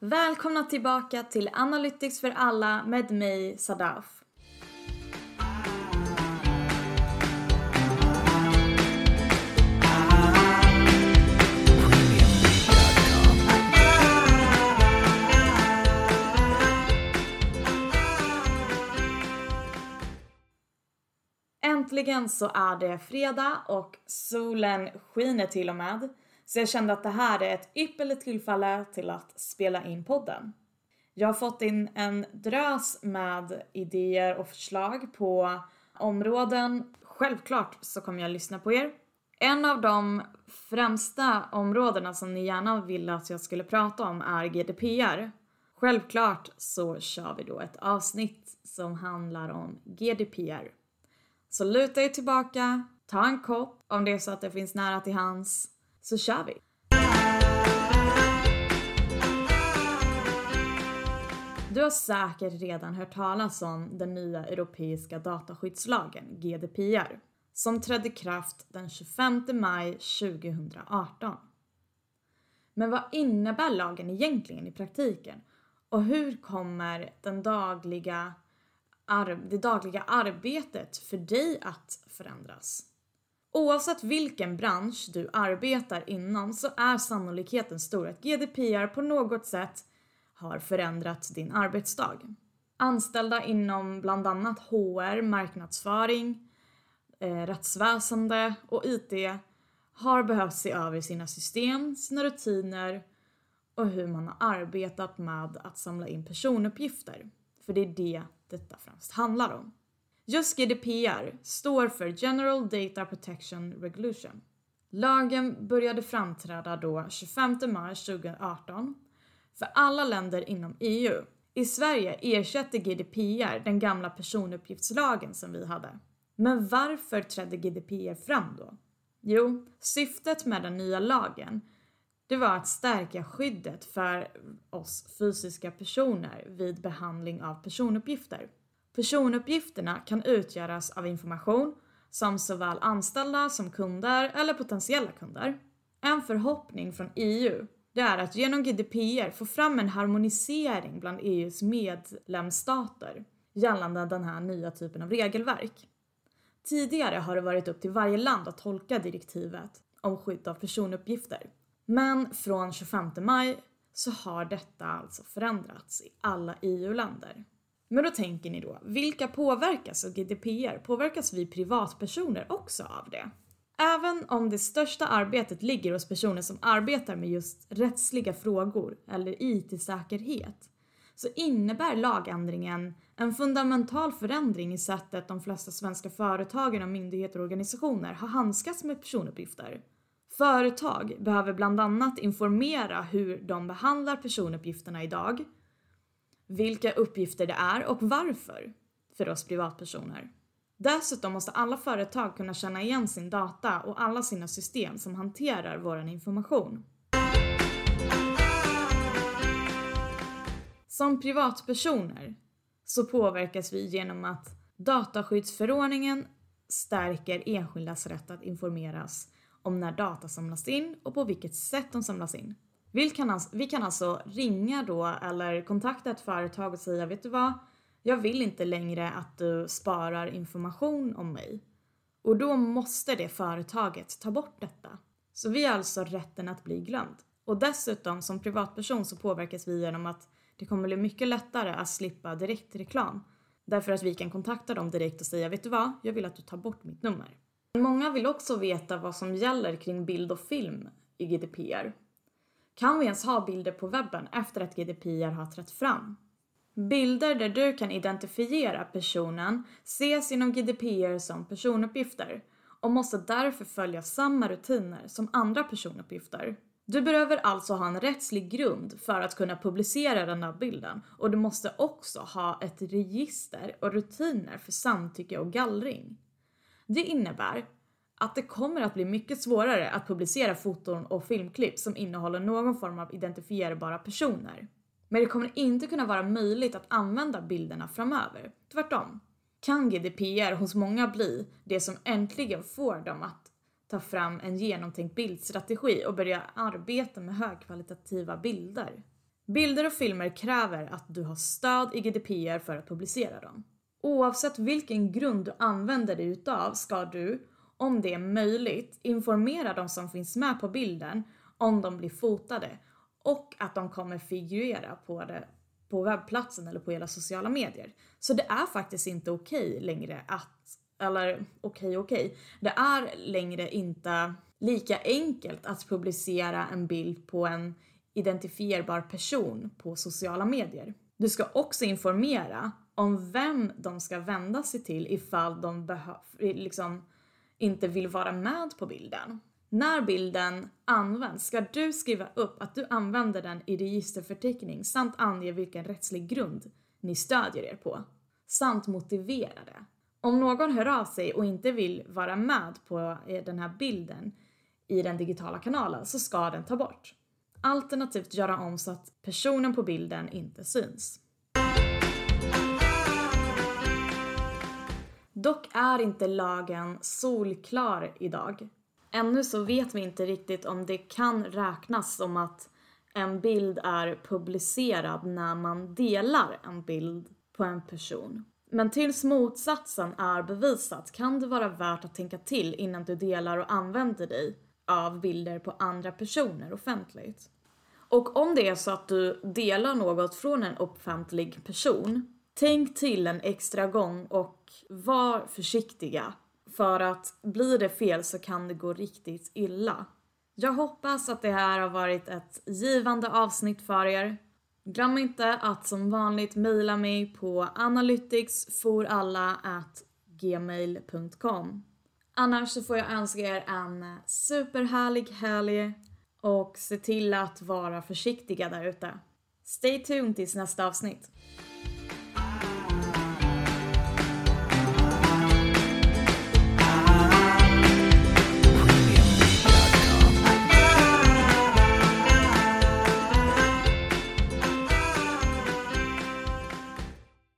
Välkomna tillbaka till Analytics för alla med mig Sadaf. Äntligen så är det fredag och solen skiner till och med. Så jag kände att det här är ett ypperligt tillfälle till att spela in podden. Jag har fått in en drös med idéer och förslag på områden. Självklart så kommer jag lyssna på er. En av de främsta områdena som ni gärna ville att jag skulle prata om är GDPR. Självklart så kör vi då ett avsnitt som handlar om GDPR. Så luta er tillbaka, ta en kopp om det är så att det finns nära till hands, så kör vi! Du har säkert redan hört talas om den nya europeiska dataskyddslagen, GDPR, som trädde kraft den 25 maj 2018. Men vad innebär lagen egentligen i praktiken? Och hur kommer den dagliga det dagliga arbetet för dig att förändras. Oavsett vilken bransch du arbetar inom så är sannolikheten stor att GDPR på något sätt har förändrat din arbetsdag. Anställda inom bland annat HR, marknadsföring, eh, rättsväsende och IT har behövt se över sina system, sina rutiner och hur man har arbetat med att samla in personuppgifter. För det är det detta främst handlar om. Just GDPR står för General Data Protection Regulation. Lagen började framträda då 25 mars 2018 för alla länder inom EU. I Sverige ersätter GDPR den gamla personuppgiftslagen som vi hade. Men varför trädde GDPR fram då? Jo, syftet med den nya lagen det var att stärka skyddet för oss fysiska personer vid behandling av personuppgifter. Personuppgifterna kan utgöras av information som såväl anställda som kunder eller potentiella kunder. En förhoppning från EU det är att genom GDPR få fram en harmonisering bland EUs medlemsstater gällande den här nya typen av regelverk. Tidigare har det varit upp till varje land att tolka direktivet om skydd av personuppgifter men från 25 maj så har detta alltså förändrats i alla EU-länder. Men då tänker ni då, vilka påverkas av GDPR? Påverkas vi privatpersoner också av det? Även om det största arbetet ligger hos personer som arbetar med just rättsliga frågor eller IT-säkerhet så innebär lagändringen en fundamental förändring i sättet de flesta svenska företagen och myndigheter och organisationer har handskats med personuppgifter. Företag behöver bland annat informera hur de behandlar personuppgifterna idag, vilka uppgifter det är och varför för oss privatpersoner. Dessutom måste alla företag kunna känna igen sin data och alla sina system som hanterar vår information. Som privatpersoner så påverkas vi genom att dataskyddsförordningen stärker enskildas rätt att informeras om när data samlas in och på vilket sätt de samlas in. Vi kan, alltså, vi kan alltså ringa då eller kontakta ett företag och säga vet du vad? Jag vill inte längre att du sparar information om mig. Och då måste det företaget ta bort detta. Så vi har alltså rätten att bli glömd. Och dessutom som privatperson så påverkas vi genom att det kommer bli mycket lättare att slippa direktreklam. Därför att vi kan kontakta dem direkt och säga vet du vad? Jag vill att du tar bort mitt nummer. Många vill också veta vad som gäller kring bild och film i GDPR. Kan vi ens ha bilder på webben efter att GDPR har trätt fram? Bilder där du kan identifiera personen ses inom GDPR som personuppgifter och måste därför följa samma rutiner som andra personuppgifter. Du behöver alltså ha en rättslig grund för att kunna publicera den här bilden och du måste också ha ett register och rutiner för samtycke och gallring. Det innebär att det kommer att bli mycket svårare att publicera foton och filmklipp som innehåller någon form av identifierbara personer. Men det kommer inte kunna vara möjligt att använda bilderna framöver. Tvärtom kan GDPR hos många bli det som äntligen får dem att ta fram en genomtänkt bildstrategi och börja arbeta med högkvalitativa bilder. Bilder och filmer kräver att du har stöd i GDPR för att publicera dem. Oavsett vilken grund du använder dig utav ska du, om det är möjligt, informera de som finns med på bilden om de blir fotade och att de kommer figurera på, det, på webbplatsen eller på hela sociala medier. Så det är faktiskt inte okej okay längre att, eller okej okay, okej, okay. det är längre inte lika enkelt att publicera en bild på en identifierbar person på sociala medier. Du ska också informera om vem de ska vända sig till ifall de behöver, liksom inte vill vara med på bilden. När bilden används ska du skriva upp att du använder den i registerförteckning samt ange vilken rättslig grund ni stödjer er på. Samt motivera det. Om någon hör av sig och inte vill vara med på eh, den här bilden i den digitala kanalen så ska den ta bort. Alternativt göra om så att personen på bilden inte syns. Dock är inte lagen solklar idag. Ännu så vet vi inte riktigt om det kan räknas som att en bild är publicerad när man delar en bild på en person. Men tills motsatsen är bevisat kan det vara värt att tänka till innan du delar och använder dig av bilder på andra personer offentligt. Och om det är så att du delar något från en offentlig person, tänk till en extra gång och var försiktiga. För att blir det fel så kan det gå riktigt illa. Jag hoppas att det här har varit ett givande avsnitt för er. Glöm inte att som vanligt mejla mig på analyticsforalla@gmail.com. Annars så får jag önska er en superhärlig helg och se till att vara försiktiga där ute. Stay tuned tills nästa avsnitt.